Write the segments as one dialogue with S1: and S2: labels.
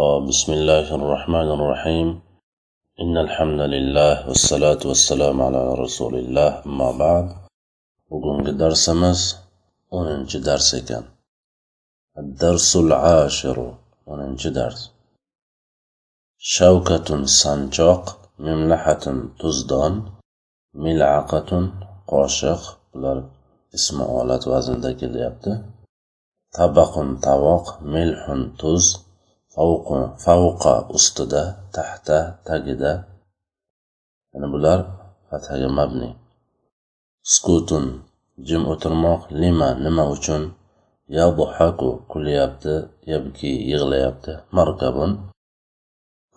S1: بسم الله الرحمن الرحيم إن الحمد لله والصلاة والسلام على رسول الله ما بعد وقم درس مس وننج درس كان الدرس العاشر وننج درس شوكة سانجوق مملحة تزدان ملعقة قاشق بلار اسم أولاد وزن ذاك يبدو طبق طواق ملح تزد favqu favqa ustida tahta tagida. Yani bular fathaga mabni. Skutun jim o'tirmoq lima nima uchun? Yadhaku kulyapti yabki yig'layapti. Markabun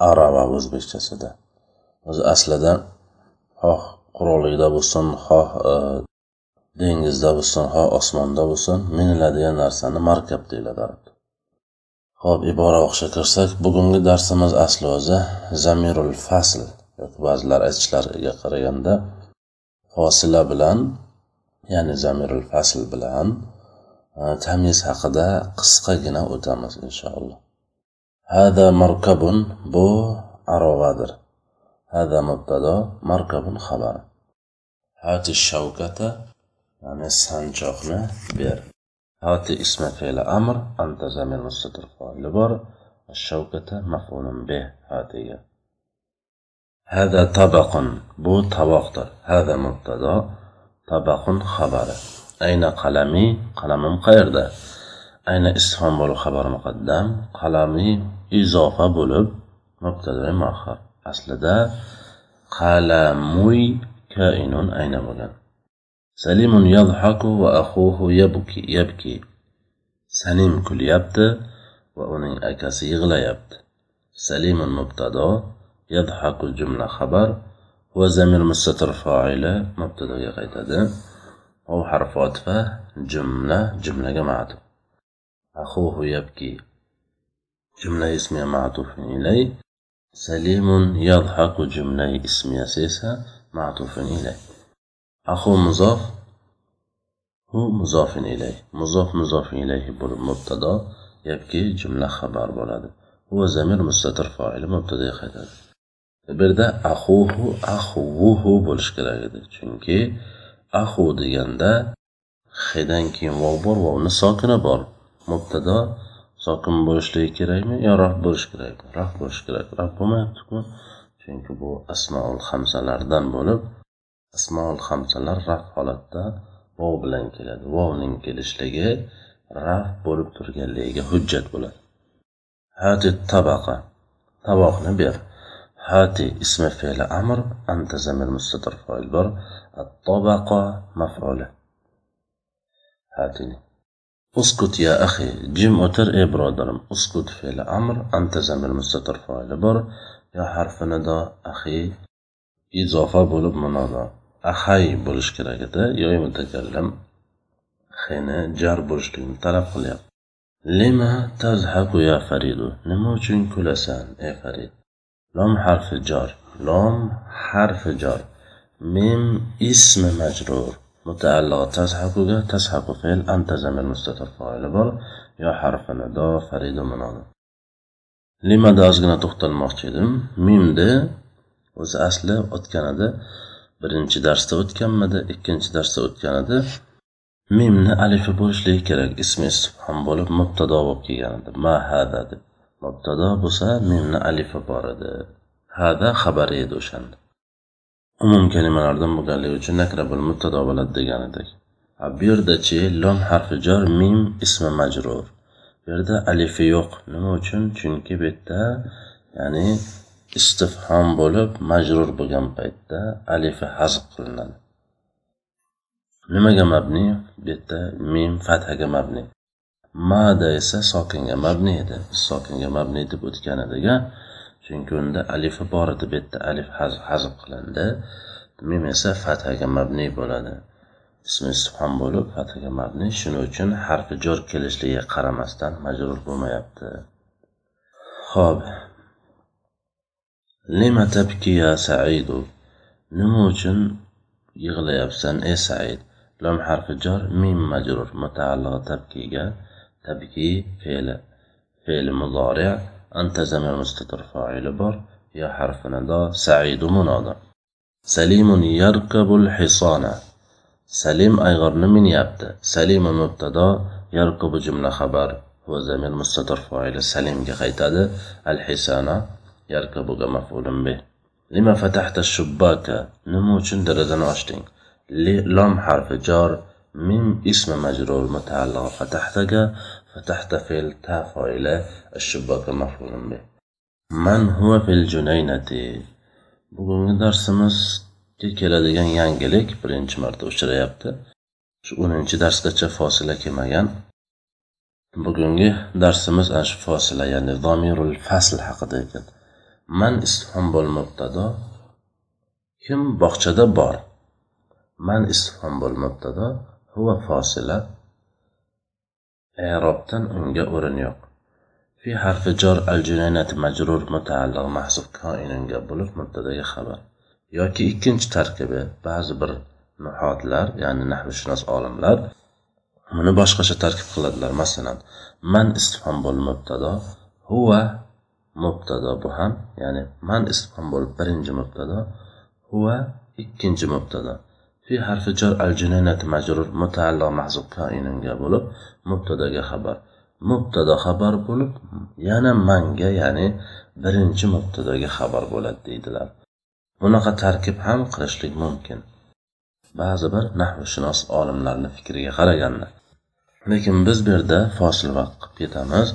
S1: arava o'zbekchasida. O'zi aslida xoh quruqlikda bo'lsin xoh e, dengizda bo'lsin xoh osmonda bo'lsin miniladigan narsani markab deyiladi arabda. Xo'p, ibora o'qishga kirsak, bugungi darsimiz asli o'zi zamirul fasl yoki ba'zilar aytishlariga qaraganda fosila bilan, ya'ni zamirul fasl bilan e, tamiz haqida qisqagina o'tamiz inshaalloh. Hada markabun bu arovadir. Hada mubtado, markabun xabar. Hati shavkata ya'ni sanchoqni ber. هات اسم فعل أمر أنت زمير مستتر فاعل بر الشوكة مفعول به هاتية. هذا طبق بو طبق هذا مبتدا طبق خبر. أين قلمي؟ قلمم قيرده أين بولو خبر مقدم؟ قلمي إضافة بولب مبتدا مؤخر أصلدا قلمي كائن أين بولن سليم يضحك وأخوه يبكي يبكي. سليم kulyapti va uning akasi yig'layapti سليم مبتدا يضحك الجملة خبر هو زمير مستتر فاعلة مبتدا qaytadi هو حرف عطفة جملة جملة معطوف أخوه يبكي. جملة اسمية معطوف إليه سليم يضحك جملة اسمية سيسة معطوف إليه ahu muzof hu muzofin ilayh muzof muzofin ilayhi bo'lib mubtado yoki jumla xabar bo'ladi u zamir mustatir foili mubtadoga qaytadi bu yerda axuhu axuvuhu bo'lishi kerak edi chunki ahu deganda hedan keyin vov bor vovni sokini bor. Mubtado sokin bo'lishligi kerakmi yo raf bo'lishi kerakmi raf bo'lishi kerak raf bo'lmayaptiku chunki bu asmoul hamsalardan bo'lib asmoul hamsalar raf holatda vov bilan keladi vovning kelishligi raf bo'lib turganligiga hujjat bo'ladi hati tabaqa tovoqni ber hati ismi fe'li amr anta zamir mustatir foil bor الطبقة مفعولة هاتني اسكت يا أخي جيم أوتر إيه برادرم اسكت فعل أمر أنت زمير مستتر فاعل بر يا حرف نداء أخي إضافة بولب منادا ahay bo'lishi kerak edi yoy mutakallim hini jar bo'lishligini talab qilyapti lima tazhaku ya faridu nima uchun kulasan ey farid lom harfi jor lom harfi jor mim ismi majrur متعلق تزحكك تزحك فعل أنت زمير مستتر فاعل بر يا حرف نداء فريد منادا limada ozgina to'xtalmoqchi edim mimni o'zi asli o'tgan edi birinchi darsda o'tganmidi ikkinchi darsda o'tgan edi mimni alifi bo'lishligi kerak ismi istifhom bo'lib mubtado bo'lib kelgan edi. Ma hada deb. Mubtado bo'lsa mimni alifi bor edi. Hada xabari edi o'shanda. Umum kalimalardan bo'lganligi uchun nakra bo'lib mubtado bo'ladi degan edik. Bu yerdachi lom harfi jor mim ismi majrur. Bu yerda alifi yo'q. Nima uchun? Chunki bu yerda ya'ni istifhom bo'lib majrur bo'lgan paytda alifi hazf qilinadi. Nimaga mabni? Bu yerda mim fathaga mabni. Mada esa sokinga mabni edi. Sokinga mabni deb o'tgan edik chunki unda alifi bor edi. Bu yerda alif hazf qilindi. Mim esa fathaga mabni bo'ladi. Ismi istifhom bo'lib fathaga mabni. Shuning uchun harfi jor kelishligiga qaramasdan majrur bo'lmayapti. Ho'p lima tabki ya saidu? Nima uchun yig'layapsan ey said? Lom harfi jor mim majrur mutaalliqi tabkiga tabki fe'li fe'li mudori anta zamir mustatir foili bor ya harfi nado saidu munoda salimun yarkabul hisona. Salim ayg'irni minyapti. Salima mubtado yarkubu jumla xabar. Va zamir mustatir foili salimga qaytadi. Al hisona yarkabuga maf'ulun bih lima fatahta shubbaka? Nima uchun derazani ochding? Lom harfi jor min ismi majrur mutaalliq fatahtaga fatahta fe'l ta foila shubbaka maf'ulun bih man huwa fil junaynati? Bugungi darsimizga keladigan yangilik birinchi marta uchrayapti. Shu o'ninchi darsgacha fosila kelmagan. Bugungi darsimiz ana shu fosila ya'ni domirul fasl haqida ekan man istifhom bo'l mubtado kim bog'chada bor man istifhom bo'l mubtado huva fosila. I'robdan unga o'rin yo'q. Fi harfi jor al junanati majrur mutaalliq mahzuf koinunga bo'lib mubtadaga xabar. Yoki ikkinchi tarkibi ba'zi bir nuhotlar ya'ni nahvshunos olimlar buni boshqacha tarkib qiladilar. Masalan man istifhom bo'l mubtado huva mubtado bu ham ya'ni man istifhom bo'lib birinchi mubtado huva ikkinchi mubtado. Fi harfi jar al junaynati majrur mutaalliq mahzub koinunga bo'lib mubtadoga xabar. Mubtado xabar bo'lib yana manga ya'ni birinchi mubtadoga xabar bo'ladi deydilar. Bunaqa tarkib ham qilishlik mumkin. Ba'zi bir nahvshunos olimlarni fikriga qaraganda lekin biz bu yerda fosil vaqt qilib ketamiz.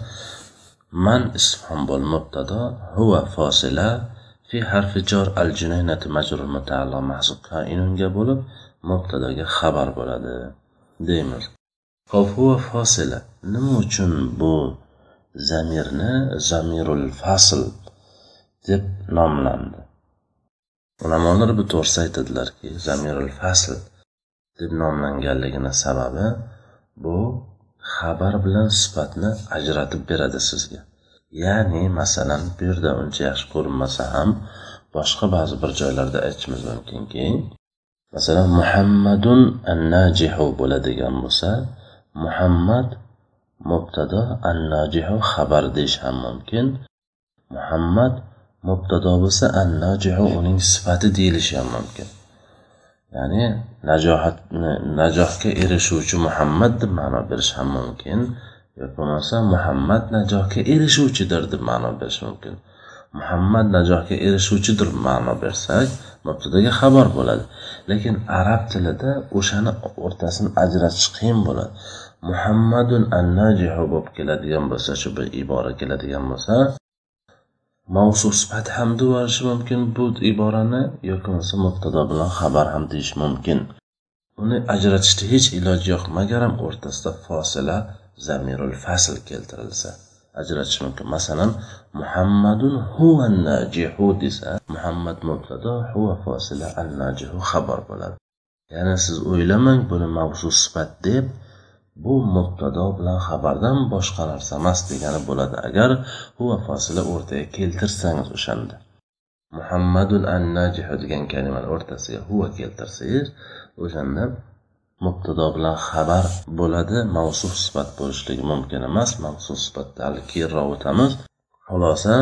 S1: من isfhom bo'l هو فاصلة في حرف harfi الجنينة مجرور متعلق majrur mutaalliq mahzub kainunga bo'lib mubtadoga xabar bo'ladi deymiz. Xo'p, huva fosila. Nima uchun bu zamirni zamirul fasl deb nomlandi? Ulamolar bu to'g'risida aytadilarki zamirul fasl deb nomlanganligini sababi bu xabar bilan sifatni ajratib beradi sizga. Ya'ni masalan bu yerda uncha yaxshi ko'rinmasa ham boshqa ba'zi bir joylarda aytishimiz mumkinki masalan muhammadun an najihu bo'ladigan bo'lsa muhammad mubtado an najihu xabar deyish ham mumkin. Muhammad mubtado bo'lsa an najihu uning sifati deyilishi ham mumkin. Ya'ni najohatni najohga erishuvchi muhammad deb ma'no berish ham mumkin yoki bo'lmasa muhammad najohga erishuvchidir deb ma'no berish mumkin. Muhammad najohga erishuvchidir ma'no bersak mubtadaga xabar bo'ladi. Lekin arab tilida o'shani o'rtasini ajratish qiyin bo'ladi. Muhammadun an najihu bo'lib keladigan bo'lsa shu bir ibora keladigan bo'lsa mavsuf sifat ham deyverishi mumkin bu iborani yoki bo'lmasa mubtado bilan xabar ham deyish mumkin. Uni ajratishda hech iloji yo'q magaram o'rtasida fosila zamirul fasl keltirilsa ajratish mumkin. Masalan muhammadun huva najihu desa muhammad mubtado huva fosila an najihu xabar bo'ladi. Ya'ni siz o'ylamang buni mavzu sifat deb bu mubtado bilan xabardan boshqa narsa emas degani bo'ladi agar huva fosila o'rtaga keltirsangiz o'shanda. Muhammadun an najihu degan kalimani o'rtasiga huva keltirsangiz o'shanda mubtado bilan xabar bo'ladi mavsuf sifat bo'lishligi mumkin emas mavsuf sifatda hali keyinroq o'tamiz. Xulosa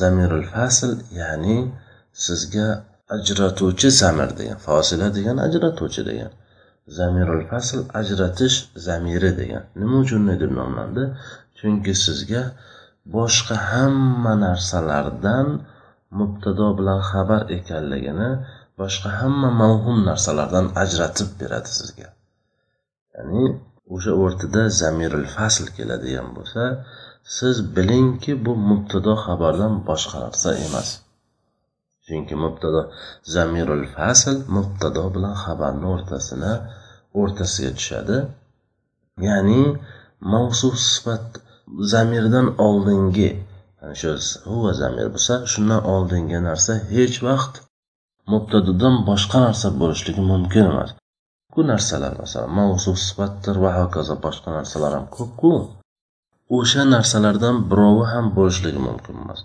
S1: zamirul fasl ya'ni sizga ajratuvchi zamir degan fosila degan ajratuvchi degan zamirul fasl ajratish zamiri degan. Nima uchun deb nomlandi? Chunki sizga boshqa hamma narsalardan mubtado bilan xabar ekanligini boshqa hamma mavhum narsalardan ajratib beradi sizga. Ya'ni o'sha o'rtada zamirul fasl keladigan bo'lsa siz bilingki bu mubtado xabardan boshqa narsa emas. Chunki mubtado zamirul fasl mubtado bilan xabarni o'rtasini o'rtasiga tushadi. Ya'ni mavsuf sifat zamirdan oldingi shu huva zamir bo'lsa shundan oldingi narsa hech vaqt mubtadodan boshqa narsa bo'lishligi mumkin emas. Bu narsalar masalan mavsuf sifatdir va hokazo boshqa narsalar ham ko'pku. O'sha narsalardan birovi ham bo'lishligi mumkin emas.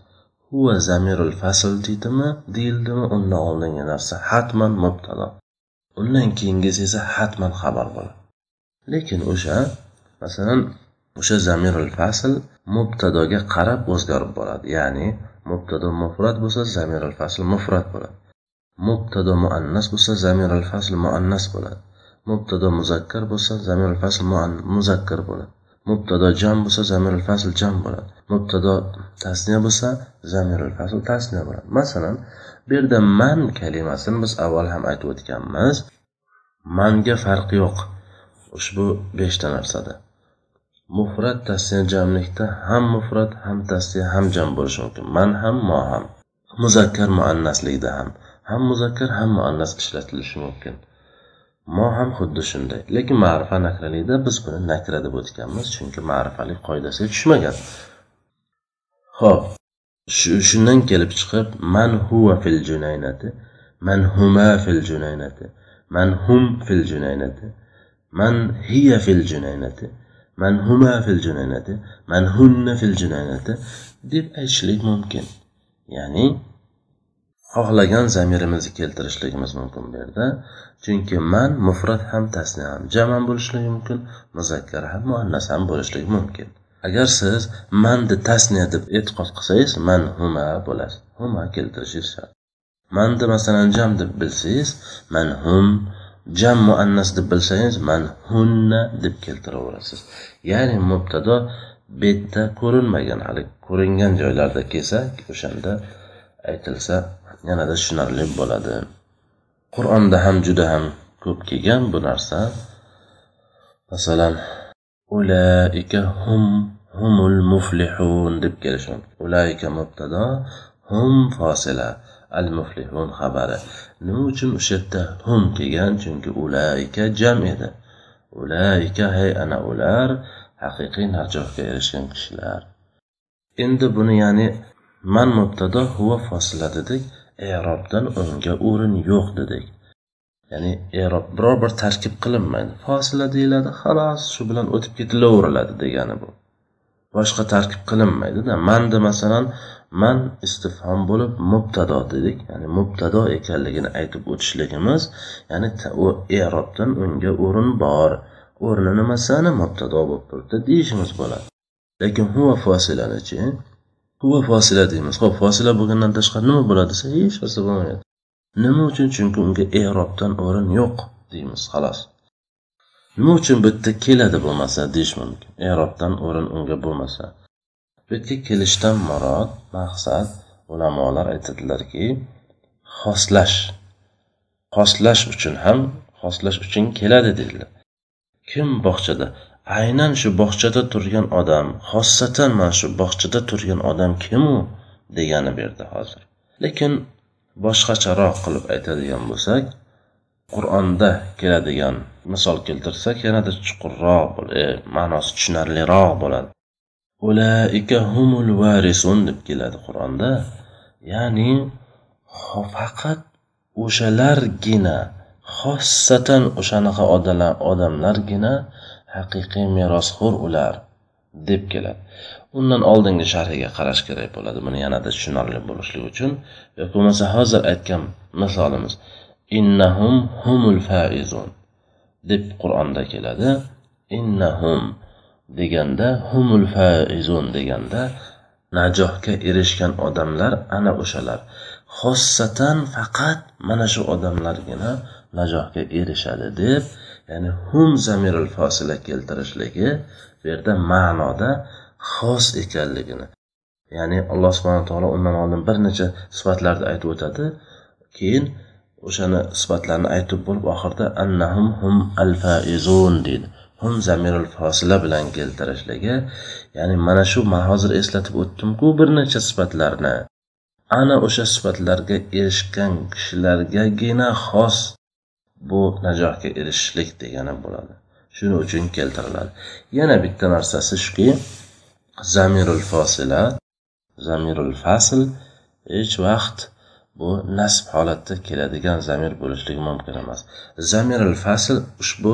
S1: Huva zamirul fasl deydimi deyildimi undan oldingi narsa hatman mubtado. Undan keyingisi esa hatman xabar bo'ladi. Lekin o'sha masalan o'sha zamirul fasl mubtadoga qarab o'zgarib boradi ya'ni mubtado mufrat bo'lsa zamirul fasl mufrat bo'ladi. Mubtado muannas bo'lsa zamirul fasl muannas bo'ladi. Mubtado muzakkar bo'lsa zamirul fasl muzakkar bo'ladi. Mubtado jam bo'lsa zamirul fasl jam bo'ladi. Mubtado tasniya bo'lsa zamirul fasl tasniya bo'ladi. Masalan bu yerda man kalimasini biz avval ham aytib o'tganmiz. Manga farq yo'q. Ushbu beshta narsada. Mufrat tasniya jamlikda ham mufrat ham tasniya ham jam bo'lishi mumkin. Man ham mo ham. Muzakkar muannaslikda ham. Ham muzakkar ham muannas ishlatilishi mumkin. Mo ham xuddi shunday. Lekin ma'rifa nakralikda biz buni nakra deb o'tganmiz chunki ma'rifalik qoidasiga tushmagan. Ho'p shundan kelib chiqib man huva fil junaynati man huma fil junaynati man hum fil junaynati man hiya fil junaynati man huma fil junaynati man hunna fil junaynati deb aytishlik mumkin. Ya'ni xohlagan zamirimizni keltirishligimiz mumkin bu yerda. Chunki man mufrat ham tasniya ham jaman ham bo'lishligi mumkin muzakkar ham muannas ham bo'lishligi mumkin. Agar siz manni tasniya deb e'tiqod qilsangiz man huma bo'lasiz huma keltirishingiz shart. Manni masalan jam deb bilsangiz man hum jam muannas deb bilsangiz man hunna deb keltiraverasiz. Ya'ni mubtado betda ko'rinmagan hali ko'ringan joylarda kelsa o'shanda aytilsa yanada tushunarli bo'ladi. Qur'onda ham juda ham ko'p kelgan bu narsa. Masalan ulaika hum humul muflihun deb kelishi mumkin ulaika mubtado hum fosila al muflihun xabari. Nima uchun o'sha yerda hum kelgan? Chunki ulaika jam edi. Ulaika hay ana ular haqiqiy najohga erishgan kishilar. Endi buni ya'ni man mubtado huva fosila dedik. Erobdan unga o'rin yo'q dedik. Ya'ni erob biror bir tarkib qilinmaydi. Fosila deyiladi xolos shu bilan o'tib ketilaveriladi degani bu. Boshqa tarkib qilinmaydida manda masalan man istifhom bo'lib mubtado dedik. Ya'ni mubtado ekanligini aytib o'tishligimiz ya'ni u erobdan unga o'rin bor. O'rni nimasini mubtado bo'lib turibdi deyishimiz bo'ladi. Lekin huva fosilanichi huva fosila deymiz. Ho'p fosila bo'lgandan tashqari nima bo'ladi desa hech narsa bo'lmaydi. Nima uchun? Chunki unga erobdan o'rin yo'q deymiz xolos nima uchun bu yerda keladi bo'lmasa deyish mumkin? Erobdan o'rin unga bo'lmasa. Bu yerga kelishdan murod maqsad ulamolar aytadilarki xoslash. Xoslash uchun ham xoslash uchun keladi deydilar. Kim bog'chada aynan shu bog'chada turgan odam xossatan mana shu bog'chada turgan odam kim u? degani bu yerda hozir. Lekin boshqacharoq qilib aytadigan bo'lsak qur'onda keladigan misol keltirsak yanada chuqurroq e, ma'nosi tushunarliroq bo'ladi. Ulaika humul varisun deb keladi qur'onda. Ya'ni faqat o'shalargina xossatan o'shanaqa odamlargina haqiqiy merosxo'r ular deb keladi. Undan oldingi sharhiga qarash kerak bo'ladi. Buni yanada tushunarli bo'lishligi uchun. Yoki bo'lmasa hozir aytgan misolimiz innahum humul faizun deb qur'onda keladi. Innahum deganda humul faizun deganda najohga erishgan odamlar ana o'shalar. Xossatan faqat mana shu odamlargina najohga erishadi deb ya'ni hum zamirul fosila keltirishligi bu yerda ma'noda xos ekanligini. Ya'ni alloh subhana taolo undan oldin bir necha sifatlarni aytib o'tadi. Keyin o'shani sifatlarni aytib bo'lib oxirida annahum hum al faizun deydi. Hum zamirul fosila bilan keltirishligi. Ya'ni mana shu man hozir eslatib o'tdimku bir necha sifatlarni. Ana o'sha sifatlarga erishgan kishilargagina xos bu najohga erishishlik degani bo'ladi. Shuning uchun keltiriladi. Yana bitta narsasi shuki zamirul fosila zamirul fasl hech vaqt bu nasb holatda keladigan zamir bo'lishligi mumkin emas. Zamirul fasl ushbu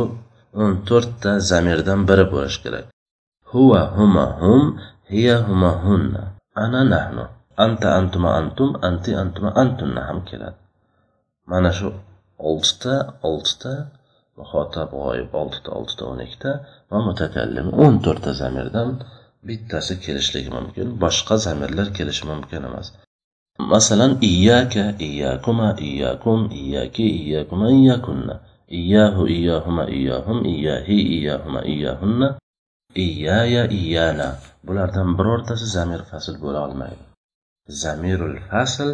S1: o'n to'rtta zamirdan biri bo'lishi kerak. Huva huma hum hiya huma hunna. Ana nahnu. Anta antuma antum anti antuma antunna ham keladi. Mana shu oltita oltita muhotab g'oyib oltita oltita o'n ikkita va mutakallim o'n to'rtta zamirdan bittasi kelishligi mumkin boshqa zamirlar kelishi mumkin emas. Masalan iyyaka iyyakuma iyyakum iyyaki iyyakuma iyyakunna. Iyyahu iyyahuma iyyahum iyyahi iyyahuma iyyahunna iyyaya iyyana. Bulardan birortasi zamir fasl bo'la olmaydi. Zamirul fasl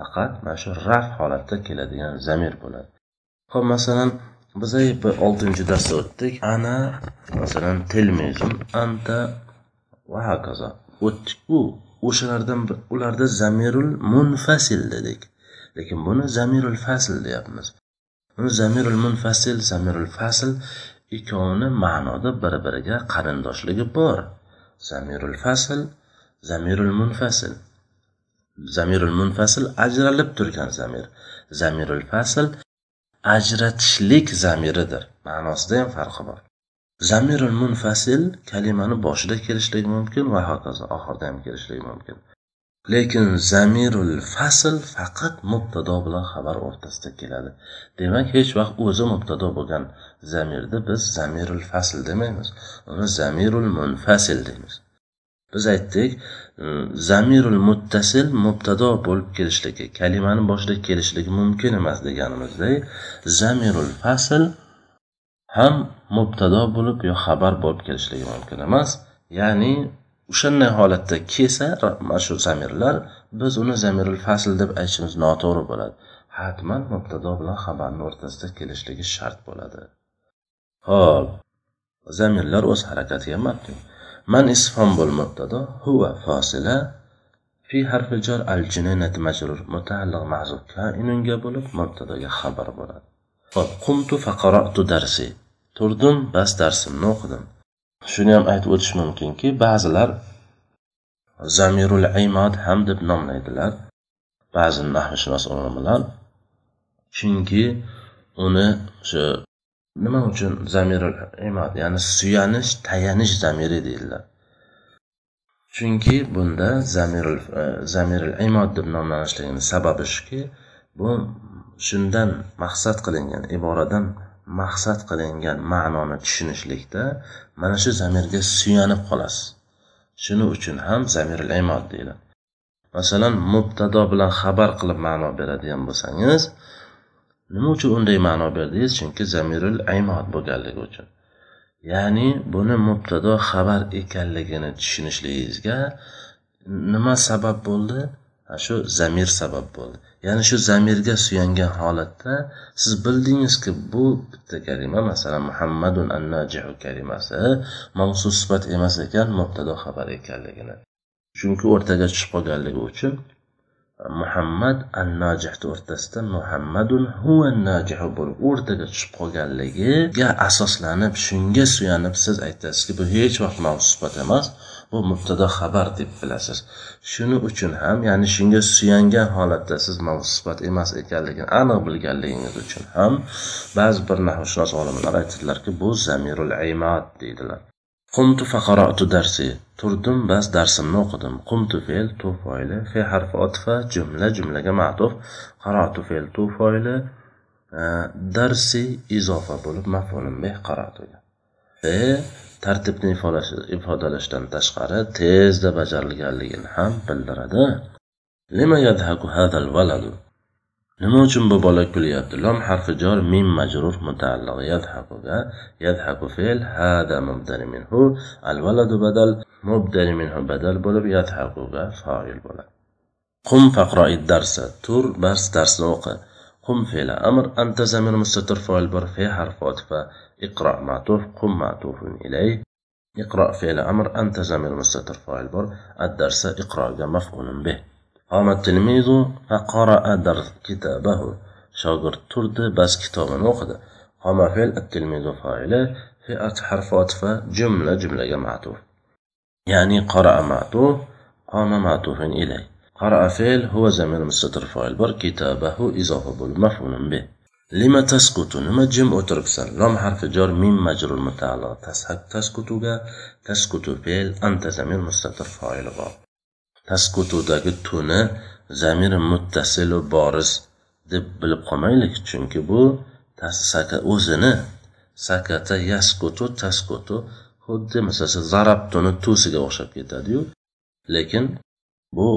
S1: faqat mana shu raf holatda keladigan zamir bo'ladi. Ho'p masalan biz oltinchi darsda o'tdik. Ana masalan tilmizun anta va hokazo. O'tdik. Bu o'shalardan ularda zamirul munfasil dedik. Lekin buni zamirul fasl deyapmiz. Buni zamirul munfasil zamirul fasl ikkovini ma'noda bir biriga qarindoshligi bor. Zamirul fasl zamirul munfasil. Zamirul munfasil ajralib turgan zamir. Zamirul fasl ajratishlik zamiridir. Ma'nosida ham farqi bor. Zamirul munfasil kalimani boshida kelishligi mumkin va hokazo oxirida ham kelishligi mumkin. Lekin zamirul fasl faqat mubtado bilan xabar o'rtasida keladi. Demak hech vaqt o'zi mubtado bo'lgan zamirni biz zamirul fasl demaymiz. Uni zamirul munfasil deymiz. Biz aytdik e, zamirul muttasil mubtado bo'lib kelishligi kalimani boshida kelishligi mumkin emas deganimizda zamirul fasl ham mubtado bo'lib yo xabar bo'lib kelishligi mumkin emas. Ya'ni o'shanday holatda kelsa mana shu zamirlar biz uni zamirul fasl deb aytishimiz noto'g'ri bo'ladi. Hatman mubtado bilan xabarni o'rtasida kelishligi shart bo'ladi. Ho'p zamirlar o'z harakatiga mabni من اسم بالمبتدا هو فاصلة في حرف الجر الجنينة مجرور متعلق محذوف كائن bo'lib mubtadoga xabar bo'ladi hop qumtu faqaratu darsi turdim bas darsimni o'qidim shuni ham aytib o'tish mumkinki ba'zilar zamirul imod ham deb nomlaydilar ba'zi nahvshunos ulamolar chunki uni o'sha nima uchun zamir imod ya'ni suyanish tayanish zamiri deydilar. Chunki bunda zamirul e, zamirul imod deb nomlanishligini sababi shuki bu shundan maqsad qilingan iboradan maqsad qilingan ma'noni tushunishlikda mana shu zamirga suyanib qolasiz. Shuning uchun ham zamirul imod deyiladi. Masalan mubtado bilan xabar qilib ma'no beradigan bo'lsangiz nima uchun unday ma'no berdingiz? Chunki zamirul aymod bo'lganligi uchun. Ya'ni buni mubtado xabar ekanligini tushunishligingizga nima sabab bo'ldi? Shu zamir sabab bo'ldi. Ya'ni shu zamirga suyangan holatda siz bildingizki bu bitta kalima masalan muhammadun annajihu kalimasi mavsus sifat emas ekan mubtado xabar ekanligini. Chunki o'rtaga tushib qolganligi uchun muhammad an najih o'rtasida muhammadun huva nojihu bo'lib o'rtaga tushib qolganligiga asoslanib shunga suyanib siz aytasizki bu hech vaqt mavsufat emas bu mubtado xabar deb bilasiz. Shuning uchun ham ya'ni shunga suyangan holatda siz mavsufat emas ekanligini aniq bilganligingiz uchun ham ba'zi bir nahvshunos olimlar aytadilarki bu zamirul aymat deydilar. Qumtu faqaratu darsi. Turdim bas darsimni o'qidim. Qumtu fe'l tu foili, fe harfi otfa, jumla jumlaga ma'tuf, qaratu fe'l tu foili, darsi izofa bo'lib maf'ulun bih qaratuga. Fe tartibni ifodalashdan tashqari tezda bajarilganligini ham bildiradi. Lima yadhaku hadal valadu? Nima uchun bu bola kulyapti? Lom harfi jor mim majrur mutaalliq. Yadhaquga yadhaku fe'l hada mubdani minhu al valadu badal mubdani minhu badal bo'lib yadhaquga foil bo'ladi. Qum faqroi darsa tur bars darsni o'qi. Qum fe'li amr anta zamir mustatir foil bor fe harfi otfa iqro matuf qum matufun ilay. Iqro fe'li amr anta zamir mustatir foil bor ad darsa iqroga maf'ulun bih قام التلميذ فقرأ درس كتابه. shogird turdi bas kitobini o'qidi qoma fe'l التلميذ فاعله في حرف عطف جملة جملة معطوف. يعني قرأ معطوف قام معطوف إليه. قرأ فعل هو زمير مستتر فاعل بر كتابه إضافة مفعول به. لما تسكت نما جم o'tiribsan لام حرف جار ميم مجرور متعلق. تسكت تسكت فعل أنت زمير مستتر فاعل bor taskutudagi tuni zamiri muttasilu boriz deb bilib qolmaylik chunki bu o'zini sakata yaskutu taskutu xuddi masalan zarabtuni tusiga o'xshab ketadiyu. Lekin bu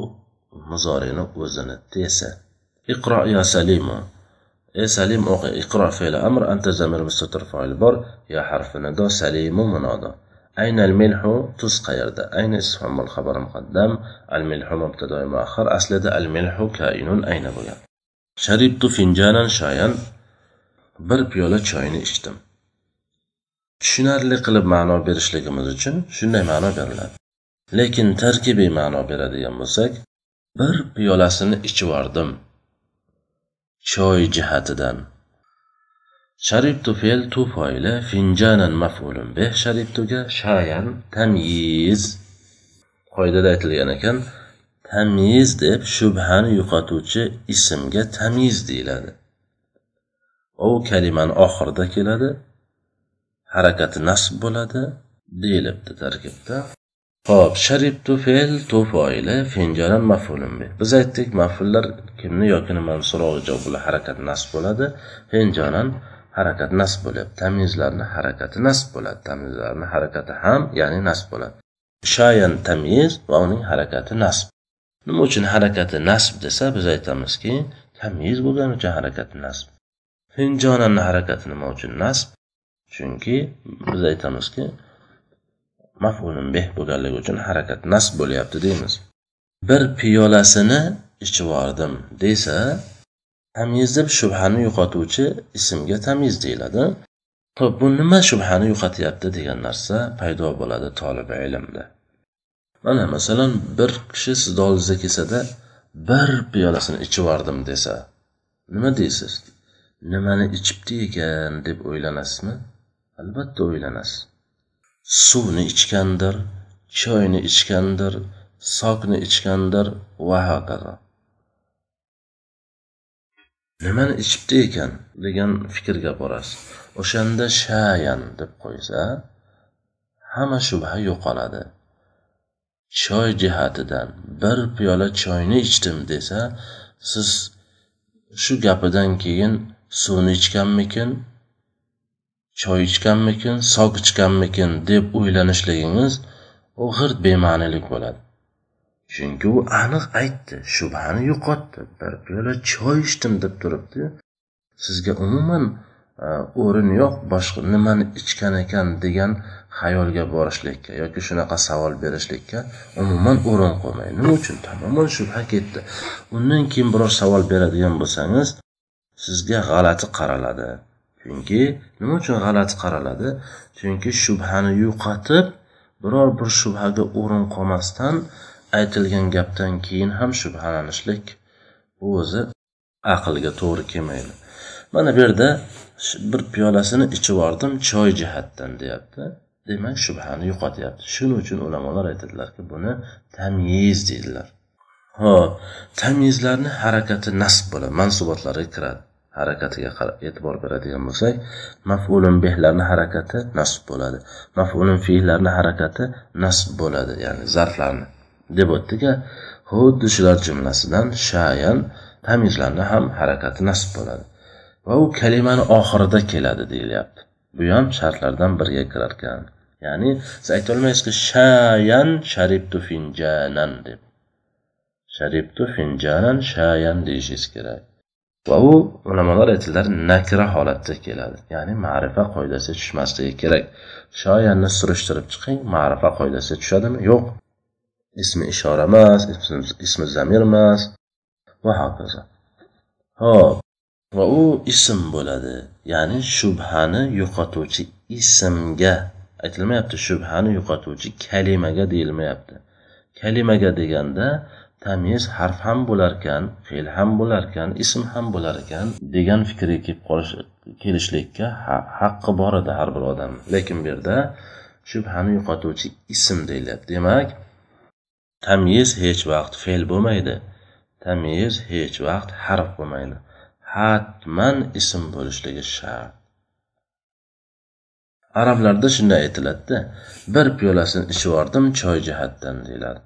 S1: muzorini o'zini desa iqro ya salimu ey salim o'qi iqro fe'li amr anta zamir mustatir foil bor ya harfi nido salimu munodo أين الملح تس qayerda أين اسم الخبر مقدم الملح مبتدا مؤخر aslida الملح كائن أين bo'lgan sharibtu finjanan shayan bir piyola choyni ichdim tushunarli qilib ma'no berishligimiz uchun shunday ma'no beriladi lekin tarkibiy ma'no beradigan bo'lsak bir piyolasini ichivordim choy jihatidan Sharibtu fe'l tu foili finjanan maf'ulun bih sharibtuga. Shayan tamyiz. Qoidada aytilgan ekan tamyiz deb shubhani yo'qotuvchi ismga tamyiz deyiladi. U kalimani oxirida keladi harakati nasb bo'ladi deyilibdi tarkibda. Xo'p, sharibtu fe'l tu foili finjanan maf'ulun bih. Biz aytdik, maf'ullar kimni yoki nimani javob bilan harakat nasb bo'ladi. Finjanan harakat nasb bo'lyapti Tamyizlarni harakati nasb bo'ladi. Tamyizlarni harakati ham, ya'ni nasb bo'ladi. Shayan tamyiz va uning harakati nasb. Nima uchun harakati nasb desa, biz aytamizki, tamyiz bo'lgani uchun harakati nasb. finjonani harakati nima uchun nasb? Chunki biz aytamizki, maf'ulun beh bo'lganligi uchun harakat nasb bo'lyapti deymiz. Bir piyolasini ichib yubordim desa, tamyiz deb shubhani yo'qotuvchi ismga tamyiz deyiladi. ho'p bu nima shubhani yo'qotyapti degan narsa paydo bo'ladi tolibi ilmda. Mana masalan, bir kishi sizni oldingizga kelsada, bir piyolasini ichib yubordim desa, nima deysiz? Nimani ichibdi ekan deb o'ylanasizmi? Albatta o'ylanasiz. suvni ichgandir, choyni ichgandir, sokni ichgandir va hokazo. E, Nimani ichibdi ekan degan fikrga borasiz. O'shanda shayan deb qo'ysa, hamma shubha yo'qoladi. Choy jihatidan bir piyola choyni ichdim desa, siz shu gapidan keyin suvni ichganmikin, choy ichganmikin sok ichganmikin deb o'ylanishligingiz u g'irt bema'nilik bo'ladi chunki u aniq aytdi shubhani yo'qotdi bir piyola choy ichdim deb turibdi. Sizga umuman e, o'rin yo'q boshqa nimani ichgan ekan degan xayolga borishlikka yoki shunaqa savol berishlikka umuman o'rin qo'ymaydi nima uchun? Tamoman shubha ketdi. Undan keyin biror savol beradigan bo'lsangiz sizga g'alati qaraladi. Chunki nima uchun g'alati qaraladi? Chunki shubhani yo'qotib biror bir shubhaga o'rin qolmasdan aytilgan gapdan keyin ham shubhalanishlik bu o'zi aqlga to'g'ri kelmaydi. Mana bu yerda bir piyolasini ichib yubordim choy jihatdan deyapti. Demak shubhani yo'qotyapti. Shuning uchun ulamolar aytadilarki buni tamyiz deydilar. Ho'p tamyizlarni harakati nasb bo'ladi mansubotlariga kiradi. Harakatiga e'tibor beradigan bo'lsak maf'ulun behlarni harakati nasb bo'ladi. Maf'ulun fiylarni harakati nasb bo'ladi ya'ni zarflarni. Deb o'tdiki xuddi shular jumlasidan shayan tamizlarni ham harakati nasib bo'ladi va u kalimani oxirida keladi deyilyapti. Bu ham shartlardan biriga kirarkan ya'ni siz aytolmaysizki shayan sharibtu finjanan deb. Sharibtu finjanan shayan deyishingiz kerak. Va u ulamolar aytdilar nakra holatda keladi. Ya'ni ma'rifa qoidasiga tushmasligi kerak. Shoyanni surishtirib chiqing ma'rifa qoidasiga tushadimi? Yo'q. Ismi ishora emas ismi zamir emas. Va hokazo. Ho'p va u ism bo'ladi. Ya'ni shubhani yo'qotuvchi ismga. Aytilmayapti shubhani yo'qotuvchi kalimaga deyilmayapti. Kalimaga deganda tamyiz harf ham bo'larkan fe'l ham bo'larkan ism ham bo'lar ekan degan fikrga kelib qolish kelishlikka haqqi bor edi har bir odam. Lekin bu yerda shubhani yo'qotuvchi ism deyilyapti. Demak tamyiz hech vaqt fe'l bo'lmaydi. Tamyiz hech vaqt harf bo'lmaydi. Hatman ism bo'lishligi shart. Arablarda shunday aytiladida bir piyolasini ichib yubordim choy jihatdan deyiladi.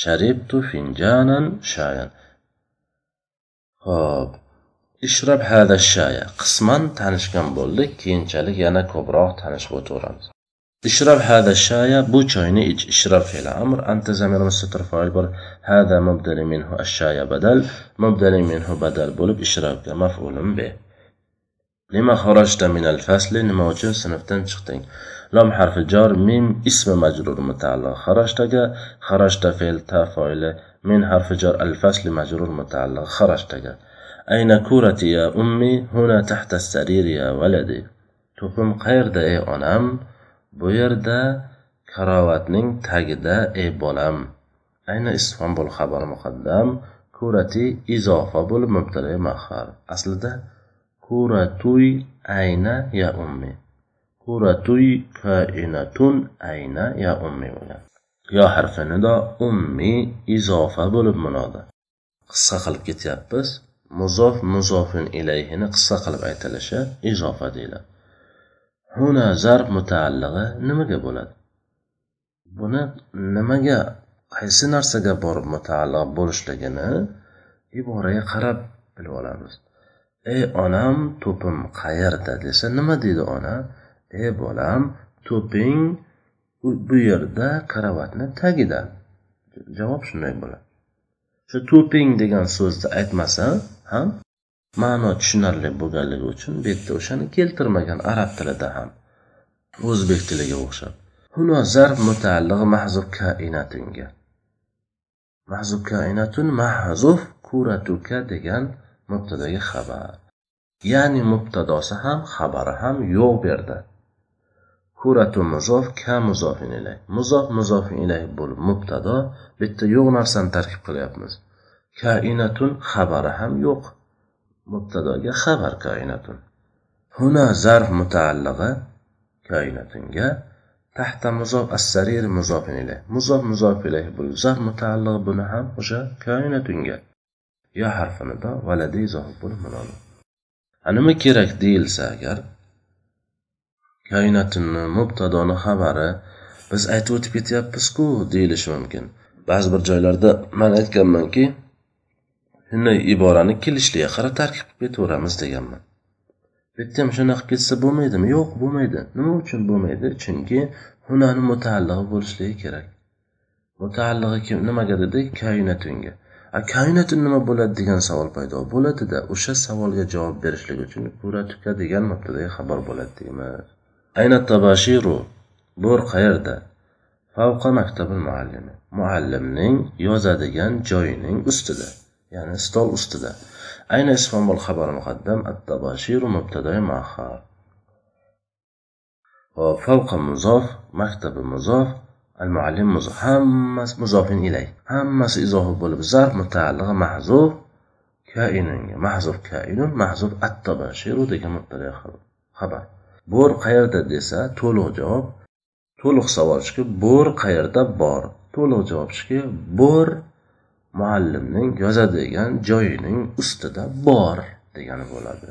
S1: Sharibtu finjanan shayan. Ho'p ishrab hada shaya. Qisman tanishgan bo'ldik keyinchalik yana ko'proq tanishib o'taveramiz. اشرب هذا الشاي بو تشاينيج اشرب فعل أمر انت زمير مستر فايبر هذا مبدل منه الشاي بدل مبدل منه بدل بولب اشرب كما مفعول به. لما خرجت من الفصل نموجه سنفتن شختين لام حرف جار ميم اسم مجرور متعلق. خرجت خرجت فعل تفاعل من حرف جار الفصل مجرور متعلق. خرجت أين كورتي يا أمي؟ هنا تحت السرير يا ولدي. تقوم خير ده إيه أنام؟ Bu yerda karavotning tagida ey bolam ayni istifhom bo'l xabar muqaddam kurati izofa bo'lib mubtada mahar. Aslida kuratuy ayna ya ummi? Kuratuy kainatun ayna ya ummi bo'lgan. Yo harfi nido ummi izofa bo'lib munoda. Qissa qilib ketyapmiz. Muzof muzofin ilayhini qissa qilib aytilishi izofa deyiladi. Huna zarf mutaallig'i nimaga bo'ladi? Buni nimaga qaysi narsaga borib mutaalliq bo'lishligini iboraga qarab bilib olamiz. Ey onam to'pim qayerda desa nima deydi ona? Ey bolam to'ping bu yerda karavotni tagida. Javob shunday bo'ladi. Shu to'ping degan so'zni aytmasa ham ma'no tushunarli bo'lganligi uchun bu yerda o'shani keltirmagan arab tilida ham o'zbek tiliga o'xshab. Huno zarf mutaalliq mahzuf kainatunga mahzuf kainatun mahzuf kuratuka degan mubtadaga xabar. Ya'ni mubtadosi ham xabari ham yo'q bu yerda. Kuratu muzof ka muzofin ilay. Muzof muzofin ilay bo'lib mubtado bitta yo'q narsani tarkib qilyapmiz. Kainatun xabari ham yo'q. Mubtadoga xabar koinatun huna zarf mutaallig'i koinatunga tahta muzof assarir muzofin ilayh muzof muzof ilayh zarf mutaallig'i buni ham o'sha koinatunga yo harfinido valadi izoh bo'lib nima kerak deyilsa agar koinotni mubtadoni xabari biz aytib o'tib ketyapmizku deyilishi mumkin. Ba'zi bir joylarda man aytganmanki iborani kelishligiga qarab tarkib qilib ketaveramiz deganman. Bu yerda ham shunaqa qilib ketsa bo'lmaydimi? Yo'q bo'lmaydi. Nima uchun bo'lmaydi? Chunki hunani mutaallig'i bo'lishligi kerak. Mutaallig'i kim nimaga dedik koinatunga a koinatun nima bo'ladi degan savol paydo bo'ladida o'sha savolga javob berishlik uchun kuratuka degan mubtadaga xabar bo'ladi deymiz. Ayna tabashiru bor qayerda? Favqa maktabil muallimi. Muallimning yozadigan joyining ustida. Ya'ni stol ustida. Ayna isfomul xabar muqaddam at tabashiru mubtadai muaxar va favqa muzof maktabi muzof al muallim muzof hammasi muzofin ilay. Hammasi izofi bo'lib zarf mutaallig'i mahzuf kainunga mahzuf kainun mahzuf at tabashiru degan mubtadai xabar. Bo'r qayerda desa to'liq javob to'liq savol bo'r qayerda bor? To'liq javob bo'r muallimning yozadigan joyining ustida bor degani bo'ladi.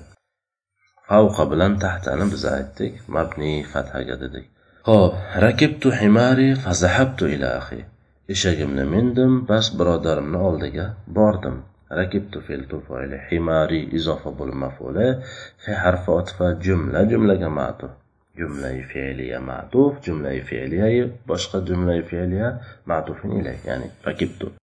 S1: Favqa bilan tahtani biz aytdik mabni fathaga dedik. Ho'p rakibtu himari fazahabtu ilahi eshagimni mindim bas birodarimni oldiga bordim. Rakibtu fe'l tufayli himari izofa bo'l maf'uli fi harfi otfa jumla jumlaga ma'tuf. Jumlai fe'liya ma'tuf jumlai fe'liya boshqa jumlai fe'liya ma'tufun ilay ya'ni rakibtu.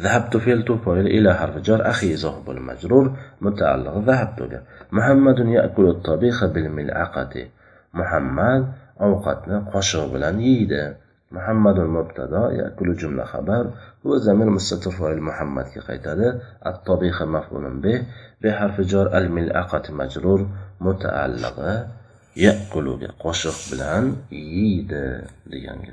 S1: ذهبت في التوفول إلى حرف جر أخي زهب المجرور متعلق ذهبت له محمد يأكل الطبيخ بالملعقة. محمد أوقاتنا قشر بلان ييدا محمد المبتدأ يأكل جملة خبر. هو زميل مستتر فعل محمد كي الطبيخ مفعول به بحرف جر الملعقة مجرور متعلق يأكل قشر بلان ييدا ديانجي.